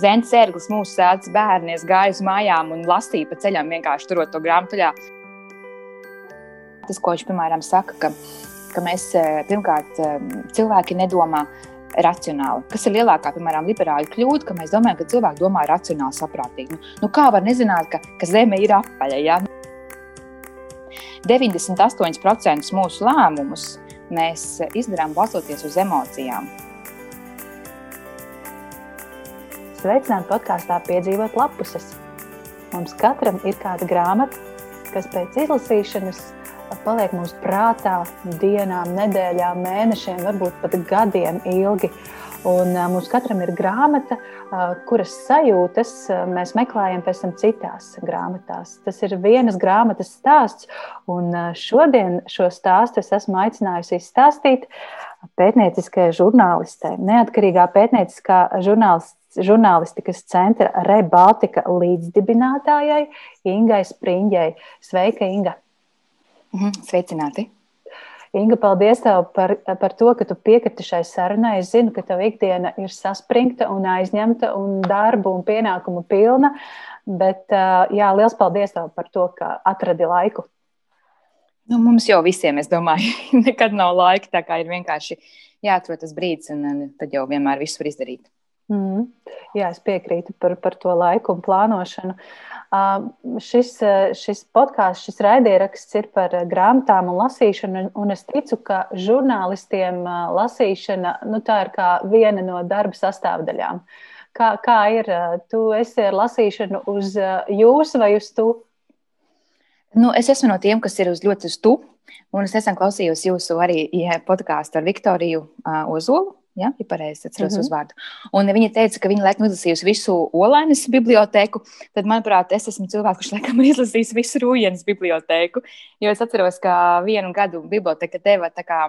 Zēns Sērglis, mūsu sēdes bērni, es gāju uz mājām un lasīju pa ceļam, vienkārši turot to grāmatuļā. Tas, ko viņš piemēram saka, ka, ka mēs eh, pirmkārt eh, cilvēki nedomā racionāli. Kas ir lielākā, piemēram, liberāļu kļūda, ka mēs domājam, ka cilvēki domā racionāli, saprātīgi. Nu, nu, kā var nezināt, ka, ka Zeme ir apaļa? Ja? 98% mūsu lēmumus mēs izdarām balstoties uz emocijām. Sveicināti podkāstā Piedzīvot lapuses. Mums katram ir kāda grāmata, kas pēc izlasīšanas paliek mūsu prātā dienām, nedēļām, mēnešiem, varbūt pat gadiem ilgi. Un mums katram ir grāmata, kuras sajūtas mēs meklējam pēc tam citās grāmatās. Tas ir vienas grāmatas stāsts, un šodien šo stāstu es esmu aicinājusi izstāstīt pētnieciskajai žurnālistei, neatkarīgā pētnieciskā žurnālistē žurnālistikas centra Rebaltika līdzdibinātājai Ingai Spriņģai. Sveika, Inga! Mhm, sveicināti! Inga, paldies tev par, par to, ka tu piekriti šai sarunai. Es zinu, ka tev ikdiena ir saspringta un aizņemta un darbu un pienākumu pilna, bet jā, liels paldies tev par to, ka atradi laiku. Nu, mums jau visiem, es domāju, nekad nav laika, tā kā ir vienkārši jāatrod tas brīdis, un tad jau vienmēr viss var izdarīt. Mm. Jā, es piekrītu par, par to laiku un plānošanu. Uh, šis, šis podkāsts, šis raidieraksts ir par grāmatām un lasīšanu, un es ticu, ka žurnālistiem lasīšana nu, ir viena no darba sastāvdaļām. Kā, kā ir? Tu esi ar lasīšanu uz jūs vai uz tu? Nu, es esmu no tiem, kas ir uz ļoti uz tu, un es nesen klausījos jūsu arī podkāstu ar Viktoriju uh, Ozolu. Ja, ja pareizi atceros mm -hmm. uzvārdu. Un viņa teica, ka viņa laikam izlasījusi visu Olainas bibliotēku. Tad, manuprāt, es esmu cilvēks, kurš laikam ir izlasījis visu Rūjienas bibliotēku. Jo es atceros, ka vienu gadu biblioteka deva tā kā,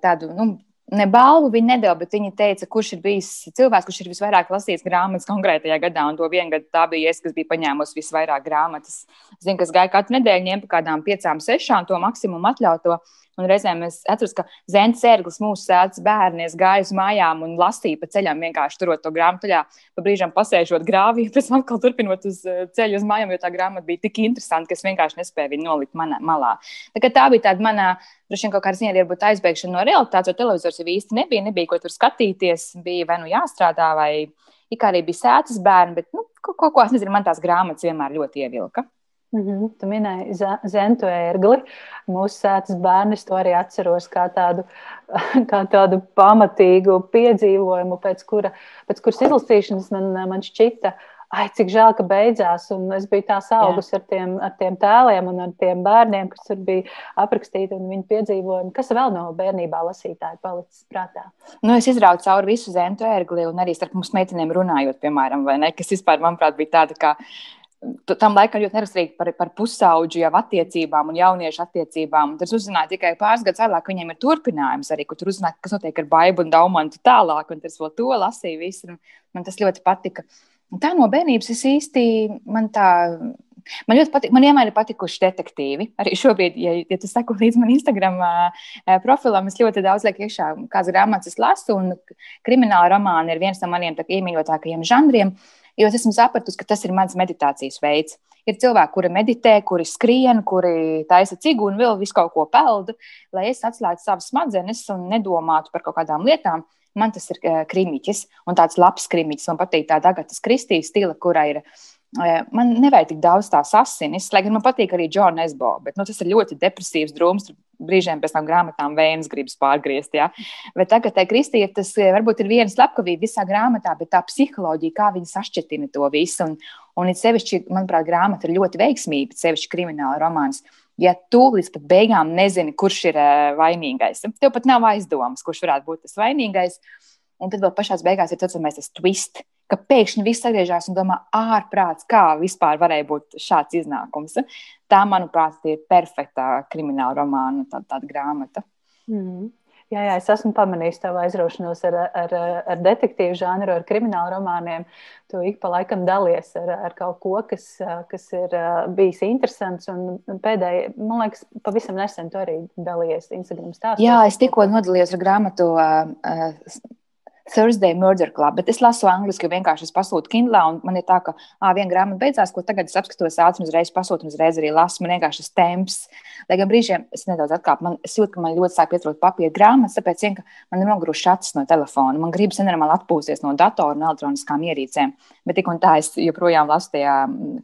tādu nu, ne balvu viņa nedēļa, bet viņa teica, kurš ir bijis cilvēks, kurš ir visvairāk lasījis grāmatas konkrētajā gadā. Un to vienu gadu tā bija es, kas bija paņēmusi visvairāk grāmatas. Es zinu, kas gāja katru nedēļu, ņēma pa kādām piecām, sešām to maksimumu atļautu. Un reizēm es atceros, ka Zēns Sērglis, mūsu sēdes bērni, gāja uz mājām un lasīja pa ceļam, vienkārši turot to grāmatu, pa brīžam pasēžot grāvī, pēc tam atkal turpinot uz eh, ceļu uz mājām, jo tā grāmata bija tik interesanta, ka es vienkārši nespēju viņu nolikt manā malā. Tā, tā bija tāda manā, droši vien kaut kāda ziņā, varbūt aizbēgšana no realitātes, jo televizors jau īsti nebija, nebija ko tur skatīties, bija vai nu jāstrādā, vai arī bija sēdes bērni, bet nu, kaut ko, es nezinu, man tās grāmatas vienmēr ļoti ievilka. Mm -hmm. Tu minēji Zentu ērgli. Mūsu sēdes bērnis to arī atceros kā tādu, kā tādu pamatīgu piedzīvojumu, pēc, kura, pēc kuras izlasīšanas man, man šķita, ai, cik žēl, ka beidzās. Un es biju tās augus ar tiem, ar tiem tēliem un ar tiem bērniem, kas tur bija aprakstīti un viņu piedzīvojumi. Kas vēl no bērnībā lasītāji palicis prātā? Nu, es izraucu cauri visu Zentu ērgli un arī starp mums meitenēm runājot, piemēram, vai ne, kas vispār, manuprāt, bija tāda kā tam laikam ļoti neraksturīgi par, par pusauģu jau attiecībām un jauniešu attiecībām. Tas uzzināja tikai pāris gadus vēlāk, ka viņiem ir turpinājums arī, kur tur uzzināja, kas notiek ar Baibu un Daumantu tālāk, un tas vēl to lasīja visu. Man tas ļoti patika. Un tā no bērnības es īsti man tā. Man ļoti patīk, man vienmēr ir patikuši detektīvi. Arī šobrīd, ja, ja tu seko līdz manam Instagram profilam, es ļoti daudz lieku iekšā, kādas grāmatas lasu, un krimināla romāna ir viens no maniem iemīļotākajiem žanriem. Uh, Jo es esmu sapratusi, ka tas ir mans meditācijas veids. Ir cilvēki, kuri meditē, kuri skrien, kuri taisa cigu un vēl visu kaut ko peldu, lai es atslēgtu savas smadzenes un nedomātu par kaut kādām lietām. Man tas ir uh, krimiķis, un tāds labs krimiķis. Man patīk tāda Agatas Kristīs stila, kurā ir uh, Man nevajag tik daudz tās asinis, lai gan man patīk arī Džona Esbo, bet nu, tas ir ļoti depresīvs drūms brīžiem pēc tam grāmatām vējas gribas pārgriezt. Ja? Bet tagad tai kristīte tas eh, varbūt ir viena slepkavība visā grāmatā, bet tā psiholoģija, kā viņi sašķetina to visu. Un, un it sevišķi, manuprāt, grāmata ir ļoti veiksmīga, sevišķi krimināla romāns. Ja tu līdz pat beigām nezini, kurš ir uh, vainīgais, tev pat nav aizdomas, kurš varētu būt tas vainīgais. Un tad vēl pašā beigās ir tas, tas twist, ka pēkšņi viss atgriežas un domā, ārprāts, kā vispār varēja būt šāds iznākums. Tā, manuprāt, ir perfekta krimināla romāna, tāda, tāda grāmata. Mm. Jā, jā, es esmu pamanījis tavu aizraušanos ar, ar, ar detektīvu žanru, ar kriminālu romāniem. Tu ik pa laikam dalies ar, ar kaut ko, kas, kas ir bijis interesants. Un pēdējā, man liekas, pavisam nesen tu arī dalies Instagram stāstā. Jā, es tikko nodalījos ar grāmatu Thursday Murder Club, bet es lasu angliski, jo vienkārši es pasūtu Kindle, un man ir tā, ka, ah, viena grāmata beidzās, ko tagad es apskatos ātri, un uzreiz pasūtu, un uzreiz arī lasu. Man vienkārši tas temps, lai gan brīžiem es nedaudz atkāpu, man es jūtu, ka man ļoti sāk pietrūkt papīra grāmatas, tāpēc, vien, man ir nogruši šats no telefona. Man gribas nenormāli atpūsties no datora un elektroniskām ierīcēm, bet tik un tā es joprojām lasu tajā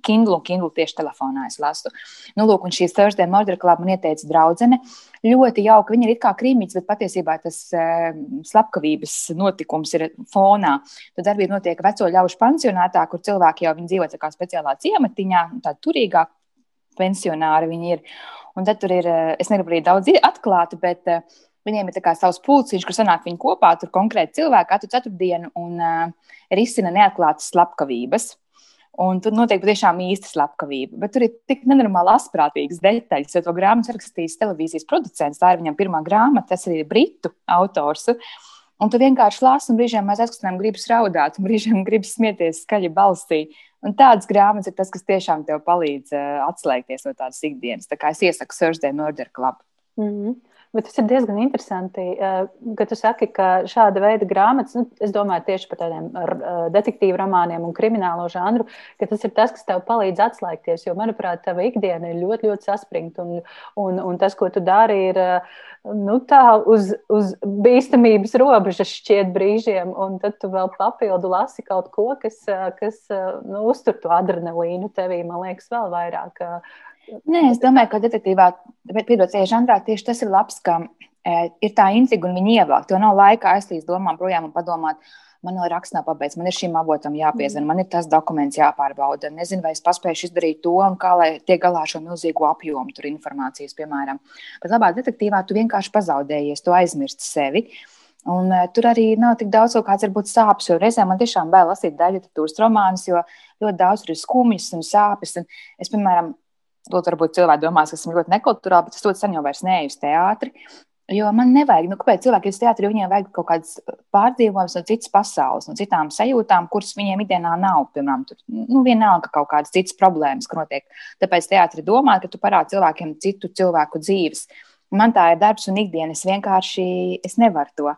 Kindle, un Kindle tieši telefonā es lasu. Nu, lūk, un šī Thursday Murder Club man ieteica draudzene ļoti jauka. Viņa ir kā krīmīts, bet patiesībā tas uh, slepkavības notikums ir fonā. Tad darbība notiek veco ļaužu pansionātā, kur cilvēki jau dzīvo kā speciālā ciematiņā, tāda turīgā pensionāra viņi ir. Un tad tur ir, eh, es negribu arī daudz atklāt, bet uh, Viņiem ir savs pulciņš, kur sanāk viņi kopā, tur konkrēti cilvēki katru ceturtdienu un uh, risina neatklātas slepkavības. Un tur notiek patiešām īsta slepkavība. Bet tur ir tik nenormāli asprātīgas detaļas, jo to grāmatu rakstījis televīzijas producents. Tā ir viņam pirmā grāmata, tas ir britu autors. Un tu vienkārši lasi, un brīžiem mēs aizkustinām, gribas raudāt, un brīžiem gribas smieties skaļi balsī. Un tādas grāmatas ir tas, kas tiešām tev palīdz uh, atslēgties no tādas ikdienas. Tā kā es iesaku Thursday Murder Club. Mm -hmm. Bet tas ir diezgan interesanti, eh, ka tu saki, ka šāda veida grāmatas, nu, es domāju tieši par tādiem eh, detektīvu romāniem un kriminālo žanru, ka tas ir tas, kas tev palīdz atslēgties. Jo, manuprāt, tava ikdiena ir ļoti, ļoti saspringta. Un, un, un tas, ko tu dari, ir eh, nu, tā uz, uz bīstamības robežas šķiet brīžiem. Un tad tu vēl papildu lasi kaut ko, kas, kas nu, uztur to adrenalīnu tevī, man liekas, vēl vairāk Nē, es domāju, ka detektīvā, piedod, žanrā tieši tas ir labs, ka e, ir tā intriga un viņi ievelk. To nav laika aizlīst domām projām un padomāt, man vēl raksts nav pabeigts, man ir šim avotam jāpiezina, man ir tas dokuments jāpārbauda. Nezinu, vai es paspēju izdarīt to un kā lai tiek galā ar šo milzīgo apjomu tur informācijas, piemēram. Bet labā detektīvā tu vienkārši pazaudējies, tu aizmirsti sevi. Un, uh, tur arī nav tik daudz, kāds varbūt sāpes. Jo reizēm man tiešām bail lasīt daļu literatūras romānus, jo ļoti daudz tur ir skumjas un sāpes. Un es, piemēram, Lūdzu, varbūt cilvēki domās, ka esmu ļoti nekulturāli, bet es ļoti sen jau vairs neeju uz teātri. Jo man nevajag, nu, kāpēc cilvēki ir jo viņiem vajag kaut kādas pārdzīvojumus no citas pasaules, no citām sajūtām, kuras viņiem ikdienā nav. Piemēram, tur nu, vienalga kaut kādas citas problēmas, kas notiek. Tāpēc teātris domā, ka tu parādi cilvēkiem citu cilvēku dzīves. Man tā ir darbs un ikdiena. Es vienkārši es nevaru to.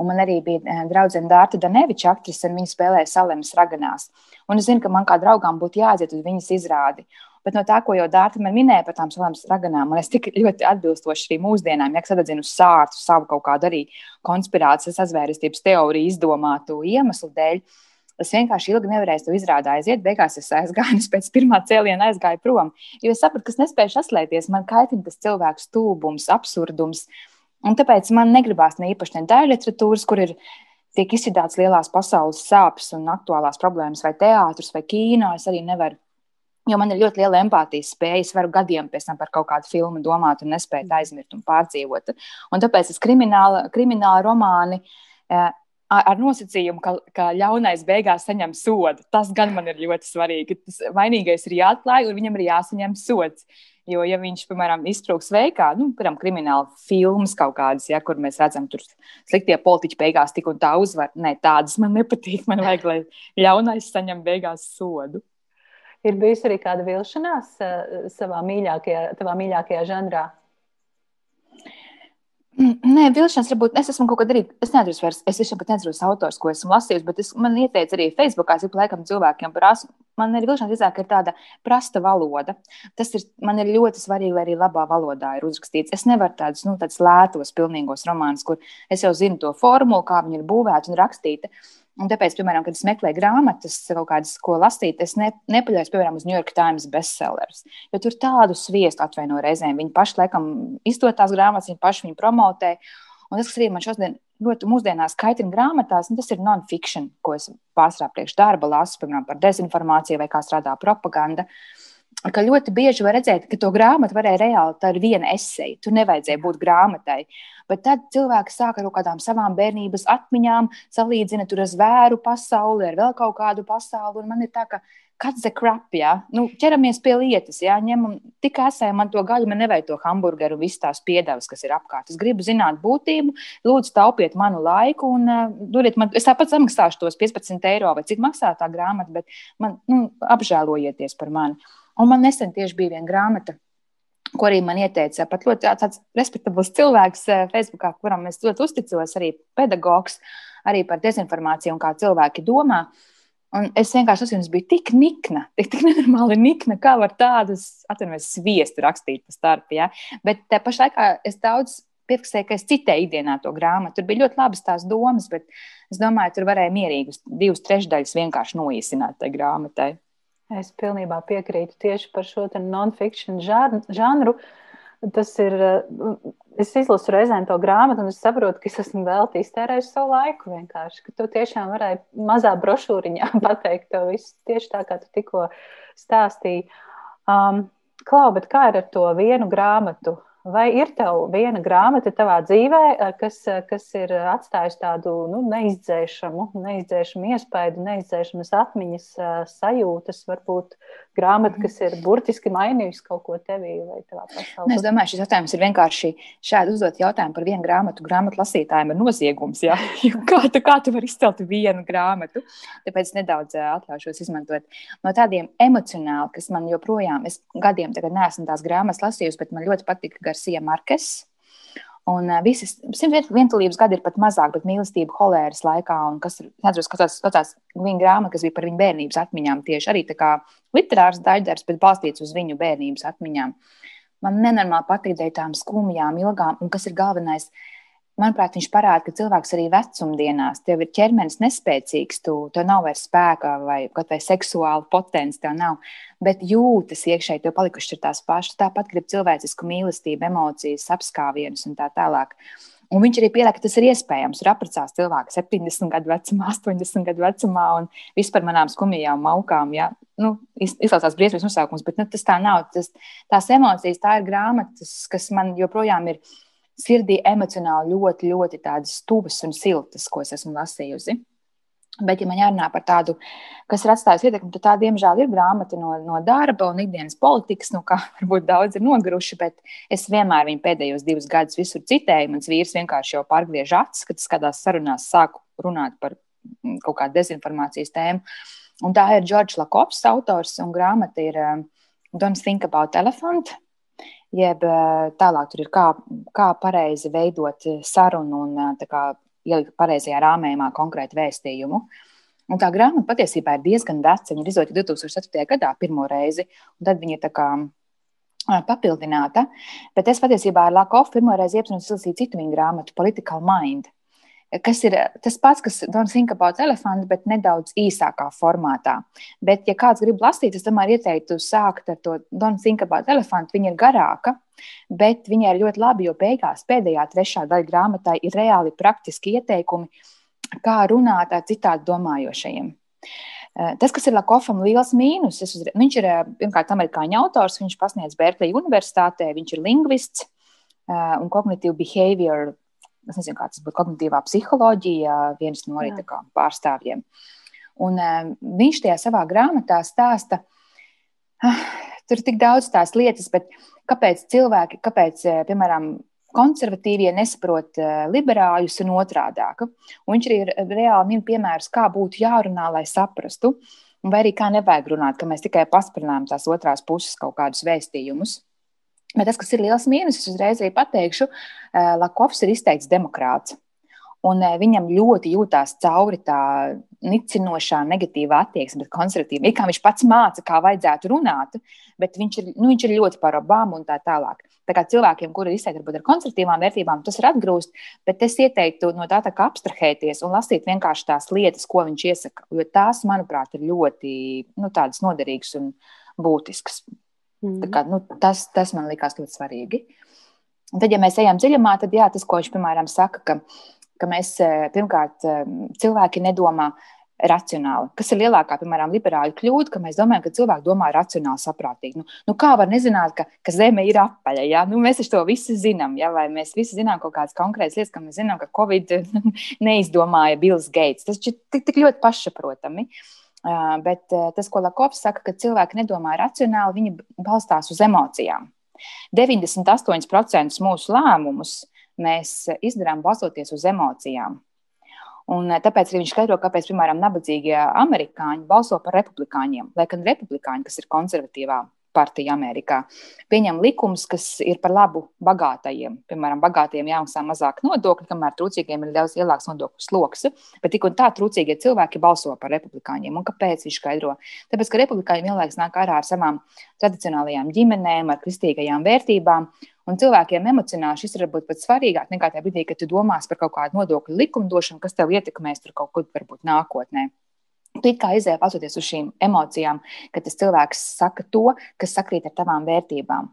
Un man arī bija eh, draudzene Dārta Daneviča, aktrise, un viņa spēlēja Salemas raganās. Un es zinu, ka man kā draugām būtu jāaiziet uz viņas izrādi. Bet no tā, ko jau Dārta man minēja par tām savām raganām, man ir tik ļoti atbilstoši arī mūsdienām, ja sadedzinu sārtu savu kaut kādu arī konspirācijas, sazvērestības teoriju izdomātu iemeslu dēļ. Es vienkārši ilgi nevarēju to izrādīt, aiziet. Beigās es aizgāju, es pēc pirmā cēliena aizgāju prom. Jo es sapratu, ka es nespēju saslēgties. Man kaitina tas cilvēku stulbums, absurdums. Un tāpēc man negribās ne īpaši ne daļu literatūras, kur ir tiek izsīdāts lielās pasaules sāpes un aktuālās problēmas, vai teātris, vai kino. Es arī nevaru Jo man ir ļoti liela empātijas spēja. Es varu gadiem pēc tam par kaut kādu filmu domāt un nespēt aizmirst un pārdzīvot. Un tāpēc es krimināla, krimināla romāni. Eh, ar nosacījumu, ka, ka ļaunais beigās saņem sodu. Tas gan man ir ļoti svarīgi. Tas vainīgais ir jāatklāj, un viņam ir jāsaņem sods. Jo, ja viņš, piemēram, iztrūks veikā, nu, piemēram, krimināla filmas kaut kādas, ja, kur mēs redzam, tur sliktie politiķi beigās tik un tā uzvar, nē, tādas man nepatīk. Man vajag, lai ļaunais saņem beigās sodu. Ir bijusi arī kāda vilšanās uh, savā mīļākajā, tavā mīļākajā žanrā? Nē, vilšanās varbūt es esmu kaut kad arī. Es neatceros, vairs, es vispār neatceros autors, ko esmu lasījis, bet es, man ieteica arī Facebookā, es laikam cilvēkiem prasu. Man ir vilšanās ka ir tāda prasta valoda. Tas ir, man ir ļoti svarīgi, lai arī labā valodā ir uzrakstīts. Es nevaru tādus, nu, tādus lētos, pilnīgos romānus, kur es jau zinu to formulu, kā viņi ir būvēti un rakstīti. Un tāpēc, piemēram, kad es meklēju grāmatas, kaut kādas, ko lasīt, es ne, nepaļaujos, piemēram, uz New York Times bestsellers. Jo tur tādu sviestu atvaino reizēm. Viņi paši, laikam, izdod tās grāmatas, viņi paši viņu promotē. Un tas, kas arī man šodien ļoti mūsdienās kaitina grāmatās, nu, tas ir non-fiction, ko es pārsvarā priekš darba lasu, piemēram, par dezinformāciju vai kā strādā propaganda. Ka ļoti bieži var redzēt, ka to grāmatu varēja reāli, tā ir viena esēja. Tur nevajadzēja būt grāmatai. Bet tad cilvēki sāk ar kaut kādām savām bērnības atmiņām, salīdzina tur ar zvēru pasauli, ar vēl kaut kādu pasauli. Man ir tā, ka kāds ir krap, ja nu, ķeramies pie lietas, ja ņemam tikai esēju man to gaļu, man nevajag to hamburgeru un visas tās piedevas, kas ir apkārt. Es gribu zināt būtību, lūdzu, taupiet manu laiku un uh, dodiet man, es tāpat samaksāšu tos 15 eiro vai cik maksā tā grāmata, bet man nu, apžēlojieties par mani. Un man nesen tieši bija viena grāmata ko arī man ieteica pat ļoti tāds respektabls cilvēks eh, Facebookā, kuram es ļoti uzticos, arī pedagogs, arī par dezinformāciju un kā cilvēki domā. Un es vienkārši esmu biju tik nikna, tik, tik nenormāli nikna, kā var tādus, atvainojos, sviestu rakstīt pa starp. Ja? Bet te pašā laikā es daudz piefiksēju, ka es citēju ikdienā to grāmatu. Tur bija ļoti labas tās domas, bet es domāju, tur varēja mierīgi divas trešdaļas vienkārši noīsināt tai grāmatai. Es pilnībā piekrītu tieši par šo non-fiction žanru. Tas ir, es izlasu reizēm to grāmatu, un es saprotu, ka es esmu veltījis tērējis savu laiku. Vienkārši, ka tu tiešām varēji mazā brošūriņā pateikt to visu tieši tā, kā tu tikko stāstīji. Um, Klau, bet kā ir ar to vienu grāmatu? Vai ir tev viena grāmata tavā dzīvē, eh, kas, eh, kas ir atstājusi tādu nu, neizdzēšamu, neizdzēšamu iespaidu, neizdzēšamas atmiņas, eh, sajūtas, varbūt grāmata, kas ir burtiski mainījusi kaut ko tevī vai tavā pasaulē? Nu, es domāju, šis jautājums ir vienkārši šādi uzdot jautājumu par vienu grāmatu. Grāmatu lasītājiem ir noziegums. Ja? kā, tu, kā tu vari izcelt vienu grāmatu? Tāpēc nedaudz atļaušos izmantot no tādiem emocionāli, kas man joprojām, es gadiem tagad neesmu tās grāmatas lasījusi, bet man ļoti patika Garcia Markes. Un uh, visas simtvienotības gadi ir pat mazāk, bet mīlestība holēras laikā, un kas ir, nezinu, kas tāds, tāds viņa grāmata, kas bija par viņu bērnības atmiņām, tieši arī tā kā literārs daļdarbs, bet balstīts uz viņu bērnības atmiņām. Man nenormāli patīk tām skumjām, ilgām, un kas ir galvenais, uh, manuprāt, viņš parāda, ka cilvēks arī vecumdienās, tev ir ķermenis nespēcīgs, tu, tev nav vairs spēka vai kaut vai seksuāla potence, tev nav, bet jūtas iekšēji, tev palikušas ir tās pašas. Tāpat grib cilvēcisku mīlestību, emocijas, apskāvienus un tā tālāk. Un viņš arī pierāda, ka tas ir iespējams. Ir apprecēts cilvēks 70 gadu vecumā, 80 gadu vecumā un vispār manām skumjām, maukām. Ja? Nu, izklausās briesmīgs nosaukums, bet nu, tas tā nav. Tas, tās emocijas, tā ir grāmatas, kas man joprojām ir sirdī emocionāli ļoti, ļoti tādas tuvas un siltas, ko es esmu lasījusi. Bet, ja man jārunā par tādu, kas ir atstājis ietekmi, tad tā, diemžēl, ir grāmata no, no darba un ikdienas politikas, no kā varbūt daudz ir noguruši. Bet es vienmēr viņu pēdējos divus gadus visur citēju. Mans vīrs vienkārši jau pārgriež acis, kad es kādās sarunās sāku runāt par mm, kaut kādu dezinformācijas tēmu. Un tā ir Džordžs Lakovs, autors, un grāmata ir um, Don't Think About Elephant jeb eh, tālāk tur ir kā, kā pareizi veidot eh, sarunu un eh, kā, ielikt pareizajā rāmējumā konkrētu vēstījumu. Un tā grāmata patiesībā ir diezgan veca. Viņa ir izdota 2004. gadā pirmo reizi, un tad viņa ir papildināta. Bet es patiesībā ar Lakovu pirmo reizi iepazinos izlasīt citu viņa grāmatu, Political Mind kas ir tas pats, kas Don't Think About Elephant, bet nedaudz īsākā formātā. Bet, ja kāds grib lasīt, es tomēr ieteiktu sākt ar to Don't Think About Elephant. Viņa ir garāka, bet viņa ir ļoti labi, jo beigās pēdējā trešā daļa grāmatai ir reāli praktiski ieteikumi, kā runāt ar citādi domājošajiem. Eh, tas, kas ir Lakofam liels mīnus, uzre... viņš ir eh, pirmkārt amerikāņu autors, viņš pasniedz Berkeley Universitātē, viņš ir lingvists eh, un kognitīvu behavior es nezinu, kā tas būtu kognitīvā psiholoģija, viens no arī kā, pārstāvjiem. Un, uh, viņš tajā savā grāmatā stāsta, uh, tur ir tik daudz tās lietas, bet kāpēc cilvēki, kāpēc, uh, piemēram, konservatīvie nesaprot uh, liberāļus un otrādāk. Un viņš arī ir reāli min piemērus, kā būtu jārunā, lai saprastu, vai arī kā nevajag runāt, ka mēs tikai pasprinām tās otrās puses kaut kādus vēstījumus. Bet tas, kas ir liels mīnus, es uzreiz arī pateikšu, eh, Lakovs ir izteikts demokrāts. Un eh, viņam ļoti jūtās cauri tā nicinošā, negatīvā attieksme pret konservatīviem. Ir kā viņš pats māca, kā vajadzētu runāt, bet viņš ir, nu, viņš ir ļoti par Obamu un tā tālāk. Tā kā cilvēkiem, kuri ir izteikti varbūt ar konservatīvām vērtībām, tas ir atgrūst, bet es ieteiktu no tā, tā kā abstrahēties un lasīt vienkārši tās lietas, ko viņš iesaka. Jo tās, manuprāt, ir ļoti nu, noderīgas un būtiskas. Mm. Kā, nu, tas, tas man likās ļoti svarīgi. Un tad, ja mēs ejam dziļumā, tad jā, tas, ko viņš piemēram saka, ka, ka mēs eh, pirmkārt eh, cilvēki nedomā racionāli. Kas ir lielākā, piemēram, liberāļu kļūda, ka mēs domājam, ka cilvēki domā racionāli, saprātīgi. Nu, nu kā var nezināt, ka, ka Zeme ir apaļa? Ja? Nu, mēs to visi zinām, ja? vai mēs visi zinām kaut kādas konkrētas lietas, ka mēs zinām, ka Covid neizdomāja Bills Gates. Tas ir tik, tik ļoti pašsaprotami. Uh, Bet tas, ko Lakovs saka, ka cilvēki nedomā racionāli, viņi balstās uz emocijām. 98% mūsu lēmumus mēs izdarām balstoties uz emocijām. Un tāpēc arī viņš skaidro, kāpēc, piemēram, nabadzīgie amerikāņi balso par republikāņiem. Lai gan republikāņi, kas ir konservatīvā partija Amerikā. Pieņem likumus, kas ir par labu bagātajiem. Piemēram, bagātiem jāmaksā mazāk nodokļu, kamēr trūcīgiem ir daudz lielāks nodokļu sloks. Bet tik un tā trūcīgie cilvēki balso par republikāņiem. Un kāpēc viņš skaidro? Tāpēc, ka republikāņi vienlaikus nāk ārā ar savām tradicionālajām ģimenēm, ar kristīgajām vērtībām. Un cilvēkiem emocionāli šis ir varbūt pat svarīgāk nekā tajā brīdī, kad tu domās par kaut kādu nodokļu likumdošanu, kas tev ietekmēs tur kaut kur varbūt nākotnē. Tu kā izēji patsoties uz šīm emocijām, ka tas cilvēks saka to, kas sakrīt ar tavām vērtībām.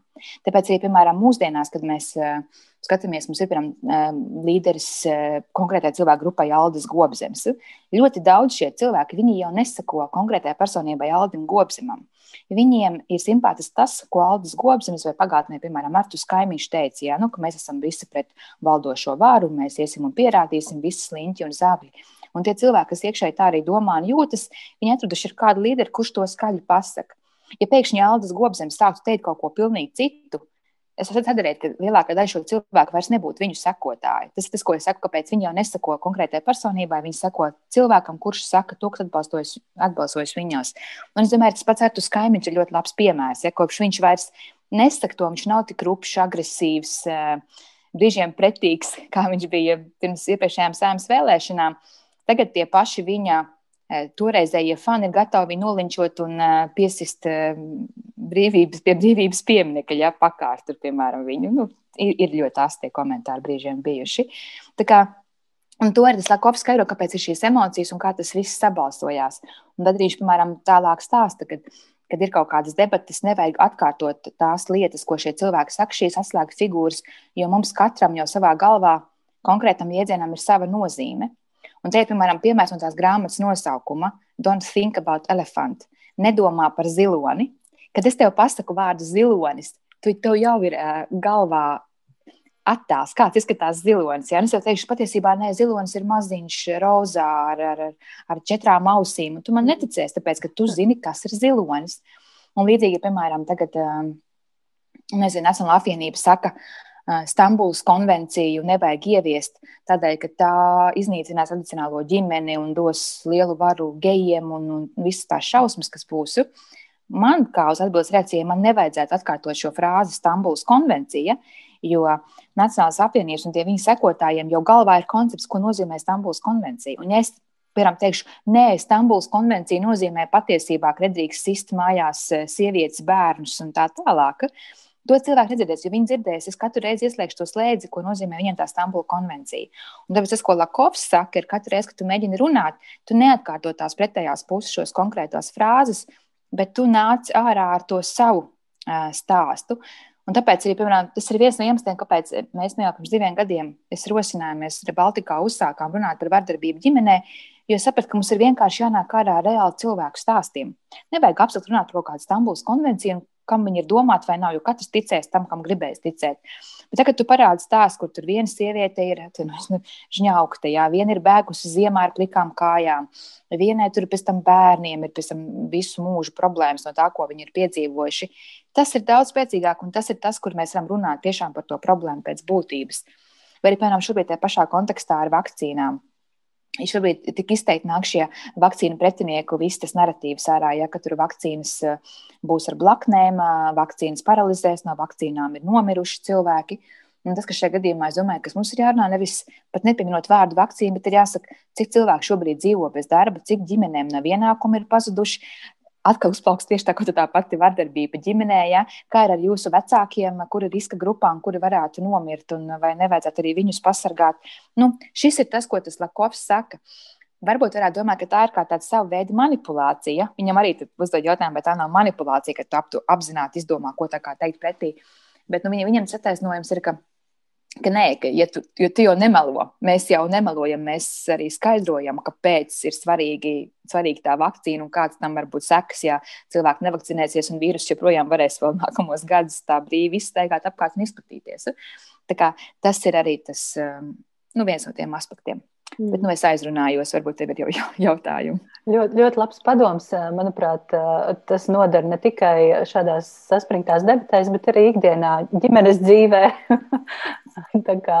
Tāpēc, arī, piemēram, mūsdienās, kad mēs uh, skatāmies, mums ir piemēram, uh, līderis uh, konkrētai cilvēku grupai Aldis Gobzems. Ļoti daudz šie cilvēki jau nesako konkrētai personībai Aldim Gobzemam. Viņiem ir simpātisks tas, ko Aldis Gobzems vai pagātnē, piemēram, Artus Kaimiņš teica, jā, nu, ka mēs esam visi pret valdošo varu, mēs iesim un pierādīsim visi sliņķi un zābļi. Un tie cilvēki, kas iekšēji tā arī domā un jūtas, viņi atraduši kādu līderi, kurš to skaļi pasaka. Ja pēkšņi Aldis Gobzems sāktu teikt kaut ko pilnīgi citu, es atcerējies, ka lielākā daļa šo cilvēku vairs nebūtu viņu sekotāji. Tas ir tas, ko es saku, kāpēc viņi jau nesako konkrētai personībai, viņi sako cilvēkam, kurš saka to, kas atbalstojas viņos. Un es domāju, tas pats Artus Kaimiņš ir ļoti labs piemērs. Ja, kopš viņš vairs nesaka to, viņš nav tik rupšs, agresīvs, eh, brīžiem pretīgs, kā viņš bija pirms iepriekšējām sēmas vēlēšanām. Tagad tie paši viņa e, toreizējie fani ir gatavi nolinčot un e, piesist e, brīvības, pie brīvības pieminiekļa, ja pakārt tur, piemēram, viņu. Nu, ir, ir ļoti asti komentāri brīžiem bijuši. Tā kā, un to arī Lakovs skaidro, kāpēc ir šīs emocijas un kā tas viss sabalsojās. Un tad arī, piemēram, tālāk stāsta, kad, kad ir kaut kādas debatas, nevajag atkārtot tās lietas, ko šie cilvēki saka, šīs atslēgas figūras, jo mums katram jau savā galvā konkrētam jēdzienam ir sava nozīme. Un te ir, piemēram, piemērs no tās grāmatas nosaukuma Don't think about elephant. Nedomā par ziloni. Kad es tev pasaku vārdu zilonis, tu tev jau ir uh, galvā attēls, kāds izskatās zilonis. Ja? Es jau teikšu, patiesībā nē, zilonis ir maziņš, rozā ar, ar, ar četrām ausīm. Tu man neticēsi, tāpēc, ka tu zini, kas ir zilonis. Un līdzīgi, piemēram, tagad, nezinu, Nacionāla apvienība saka, Stambulas konvenciju nevajag ieviest tādēļ, ka tā iznīcinās tradicionālo ģimeni un dos lielu varu gejiem un, un visas tās šausmas, kas būs. Man, kā uz atbildes reakcijai, man nevajadzētu atkārtot šo frāzi Stambulas konvencija, jo Nacionālās apvienības un viņa sekotājiem jau galvā ir koncepts, ko nozīmē Stambulas konvencija. Un, ja es piemēram, teikšu, nē, Stambulas konvencija nozīmē patiesībā, ka nedrīkst sist mājās sievietes, bērnus un tā tālāk. To cilvēki nedzirdēs, jo viņi dzirdēs, es katru reizi ieslēgšu to slēdzi, ko nozīmē viņiem tā Stambula konvencija. Un tāpēc tas, ko Lakovs saka, ir katru reizi, kad tu mēģini runāt, tu neatkārto tās pretējās puses šos konkrētās frāzes, bet tu nāc ārā ar to savu uh, stāstu. Un tāpēc arī, piemēram, tas ir viens no iemesliem, kāpēc mēs jau pirms diviem gadiem runājām, Baltikā uzsākām runāt par vardarbību ģimenē, jo sapratu, ka mums ir vienkārši jānāk ārā ar reāli cilvēku stāstiem. Nevajag absolūti runāt par kaut kādu Stambulas konvenciju kam viņi ir domāti vai nav, jo katrs ticēs tam, kam gribēs ticēt. Bet tagad tu parādi stāstu, kur tur viena sieviete ir nu, žņaukta, jā, viena ir bēgusi ziemā ar plikām kājām, vienai tur pēc tam bērniem ir pēc tam visu mūžu problēmas no tā, ko viņi ir piedzīvojuši. Tas ir daudz spēcīgāk, un tas ir tas, kur mēs varam runāt tiešām par to problēmu pēc būtības. Vai arī, piemēram, šobrīd tajā pašā kontekstā ar vakcīnām. Šobrīd tik izteikti nāk šie vakcīnu pretinieku, visas tas narratīvs ārā, ja tur vakcīnas eh, būs ar blaknēm, eh, vakcīnas paralizēs, no vakcīnām ir nomiruši cilvēki. Un tas, kas šajā gadījumā, es domāju, kas mums ir jārunā, nevis pat nepieminot vārdu vakcīna, bet ir jāsaka, cik cilvēki šobrīd dzīvo bez darba, cik ģimenēm nav ienākumu ir pazuduši, atkal uzplauks tieši tā, tā pati vardarbība ģimenē, ja? kā ir ar jūsu vecākiem, kuri ir riska grupā un kuri varētu nomirt, un vai nevajadzētu arī viņus pasargāt. Nu, šis ir tas, ko tas Lakovs saka. Varbūt varētu domāt, ka tā ir kā tāda sava veida manipulācija. Viņam arī uzdod jautājumu, vai tā nav manipulācija, ka tu, apzināti izdomā, ko tā kā teikt pretī. Bet nu, viņam tas attaisnojums ir, ka ka nē, ka, ja tu, jo tu jau nemelo, mēs jau nemelojam, mēs arī skaidrojam, kāpēc ir svarīgi, svarīgi tā vakcīna un kāds tam var būt sekas, ja cilvēki nevakcinēsies un vīrusu joprojām varēs vēl nākamos gadus tā brīvi izstaigāt apkārt un izplatīties. Tas ir arī tas, um, nu, viens no tiem aspektiem. Mm. Bet nu, es aizrunājos, varbūt tev ir jau jautājumi. Ļoti, ļoti labs padoms. Manuprāt, tas noder ne tikai šādās saspringtās debatēs, bet arī ikdienā, ģimenes dzīvē. Kā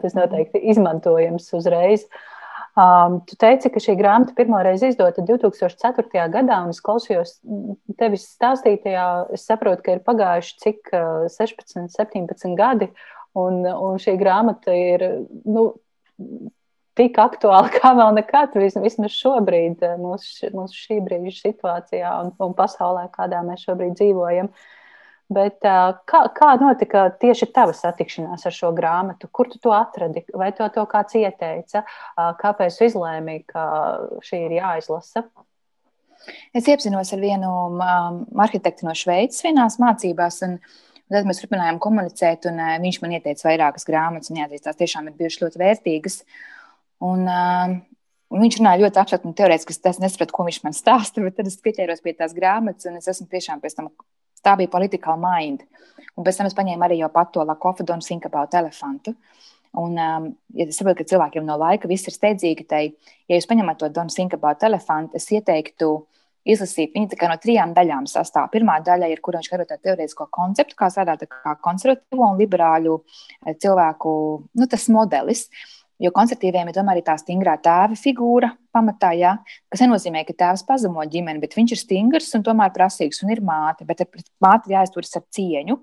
tas noteikti izmantojams uzreiz. Um, tu teici, ka šī grāmata pirmoreiz izdota 2004. gadā, un es klausījos tevis stāstītajā. Es saprotu, ka ir pagājuši cik 16, 17 gadi, un, un šī grāmata ir nu, tik aktuāla kā vēl nekad, vismaz šobrīd, mūsu, mūsu šī brīža situācijā un, un pasaulē, kādā mēs šobrīd dzīvojam. Bet, kā, kā notika tieši tava satikšanās ar šo grāmatu? Kur tu to atradi? Vai to, to kāds ieteica? Kāpēc tu izlēmi, ka šī ir jāizlasa? Es iepazinos ar vienu um, arhitektu no Šveices vienās mācībās. Un, tad mēs turpinājām komunicēt, un uh, viņš man ieteica vairākas grāmatas. Un, jāatzīst, tās tiešām ir bijušas ļoti vērtīgas. Uh, Un viņš runāja ļoti abstrakti un teorētiski, es nesapratu, ko viņš man stāsta, bet tad es pieķēros pie tās grāmatas, un es esmu tiešām pēc tam Tā bija political mind. Un pēc tam es paņēmu arī jau pat to lakofadonu sinkabautu elefantu. Un, um, ja es saprotu, ka cilvēkiem no laika viss ir steidzīgi, tad, ja jūs paņemat to Donu Sinkabautu elefantu, es ieteiktu izlasīt viņu no trijām daļām sastāv. Pirmā daļa ir, kur viņš skaro tādu teorētisko konceptu, kā strādāt kā konservatīvo un liberāļu eh, cilvēku nu, modelis. Jo konservatīviem ir tomēr tā stingrā tēva figūra pamatā, jā, kas nenozīmē, ka tēvs pazemo ģimeni, bet viņš ir stingrs un tomēr prasīgs un ir māte, bet pret māti jāizturas ar cieņu.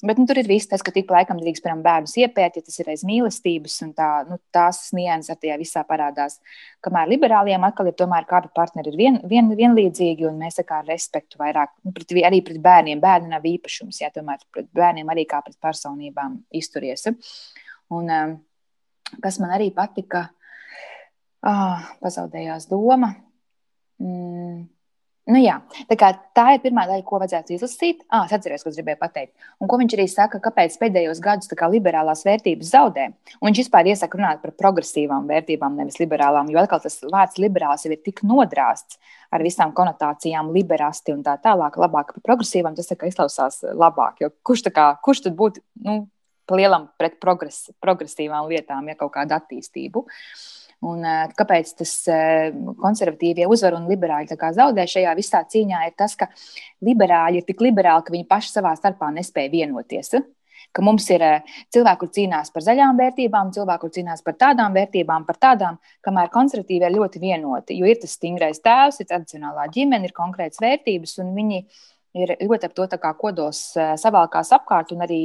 Bet nu, tur ir viss tas, ka tik laikam drīkst piemēram, bērnus iepēt, ja tas ir aiz mīlestības, un tā, nu, tās nianses tajā visā parādās. Kamēr liberāliem atkal ir tomēr kādi partneri ir vien, vien, vienlīdzīgi, un mēs kā respektu vairāk, nu, pret, arī pret bērniem. Bērni nav īpašums, jā, tomēr pret bērniem arī kā pret personībām izturies. Un, um, kas man arī patika, ah, pazaudējās doma. Mm. Nu, jā, tā, tā ir pirmā daļa, ko vajadzētu izlasīt. Ah, es atceros, ko gribēju pateikt. Un ko viņš arī saka, kāpēc pēdējos gados kā, liberālās vērtības zaudē. Un viņš vispār iesaka runāt par progresīvām vērtībām, nevis liberālām. Jo atkal tas vārds liberāls jau ir tik nodrāsts ar visām konotācijām, liberāsti un tā tālāk. Labāk par progresīvām tas izklausās labāk. Kurš, kā, kurš tad būtu? Nu, lielam pret progres, progresīvām lietām, ja kaut kādu attīstību. Un, kāpēc tas konservatīvie uzvar un liberāļi zaudē šajā visā cīņā, ir tas, ka liberāļi ir tik liberāli, ka viņi paši savā starpā nespēja vienoties. Ka mums ir cilvēki, kur cīnās par zaļām vērtībām, cilvēki, kur cīnās par tādām vērtībām, par tādām, kamēr konservatīvi ir ļoti vienoti. Jo ir tas stingrais tēvs, ir tradicionālā ģimene, ir konkrētas vērtības, un viņi ir ļoti ap to kodos savalkās apkārt un arī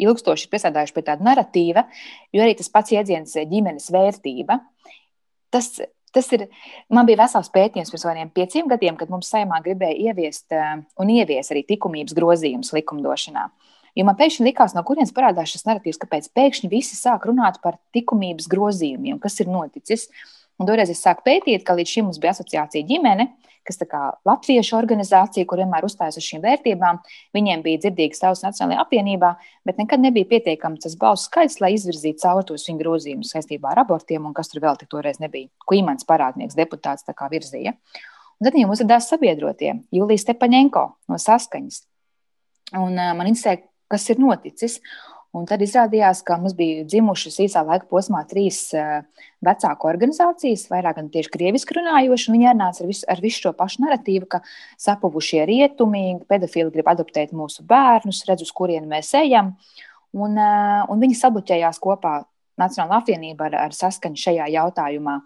ilgstoši piesādājuši pie tāda narratīva, jo arī tas pats jēdziens eh, ģimenes vērtība. Tas, tas ir, man bija vesels pētījums pirms kādiem pieciem gadiem, kad mums saimā gribēja ieviest eh, un ievies arī likumības grozījumus likumdošanā. Jo man pēkšņi likās, no kurienes parādās šis narratīvs, kāpēc pēkšņi visi sāk runāt par likumības grozījumiem, kas ir noticis. Un toreiz es sāku pētīt, ka līdz šim mums bija asociācija ģimene, kas ir latviešu organizācija, kur vienmēr uzstājas uz šīm vērtībām. Viņiem bija dzirdīgs savs Nacionālajā apvienībā, bet nekad nebija pietiekams tas balsu skaits, lai izvirzītu caur tos viņu grozījumus saistībā ar abortiem, un kas tur vēl tik toreiz nebija. Ko imants parādnieks deputāts virzīja. Un tad viņam uzrādījās sabiedrotie Julijas Stepaņenko no Saskaņas. Un, uh, man interesē, kas ir noticis. Un tad izrādījās, ka mums bija dzimušas īsā laika posmā trīs uh, vecāku organizācijas, vairāk gan tieši krieviski runājoši. Viņi arī nāca ar visu, ar visu šo pašu narratīvu, ka sapuvušie rietumi, pedofili grib adoptēt mūsu bērnus, redz, uz kurien mēs ejam. Un, uh, un viņi sabloķējās kopā Nacionālā apvienība ar, ar saskaņu šajā jautājumā,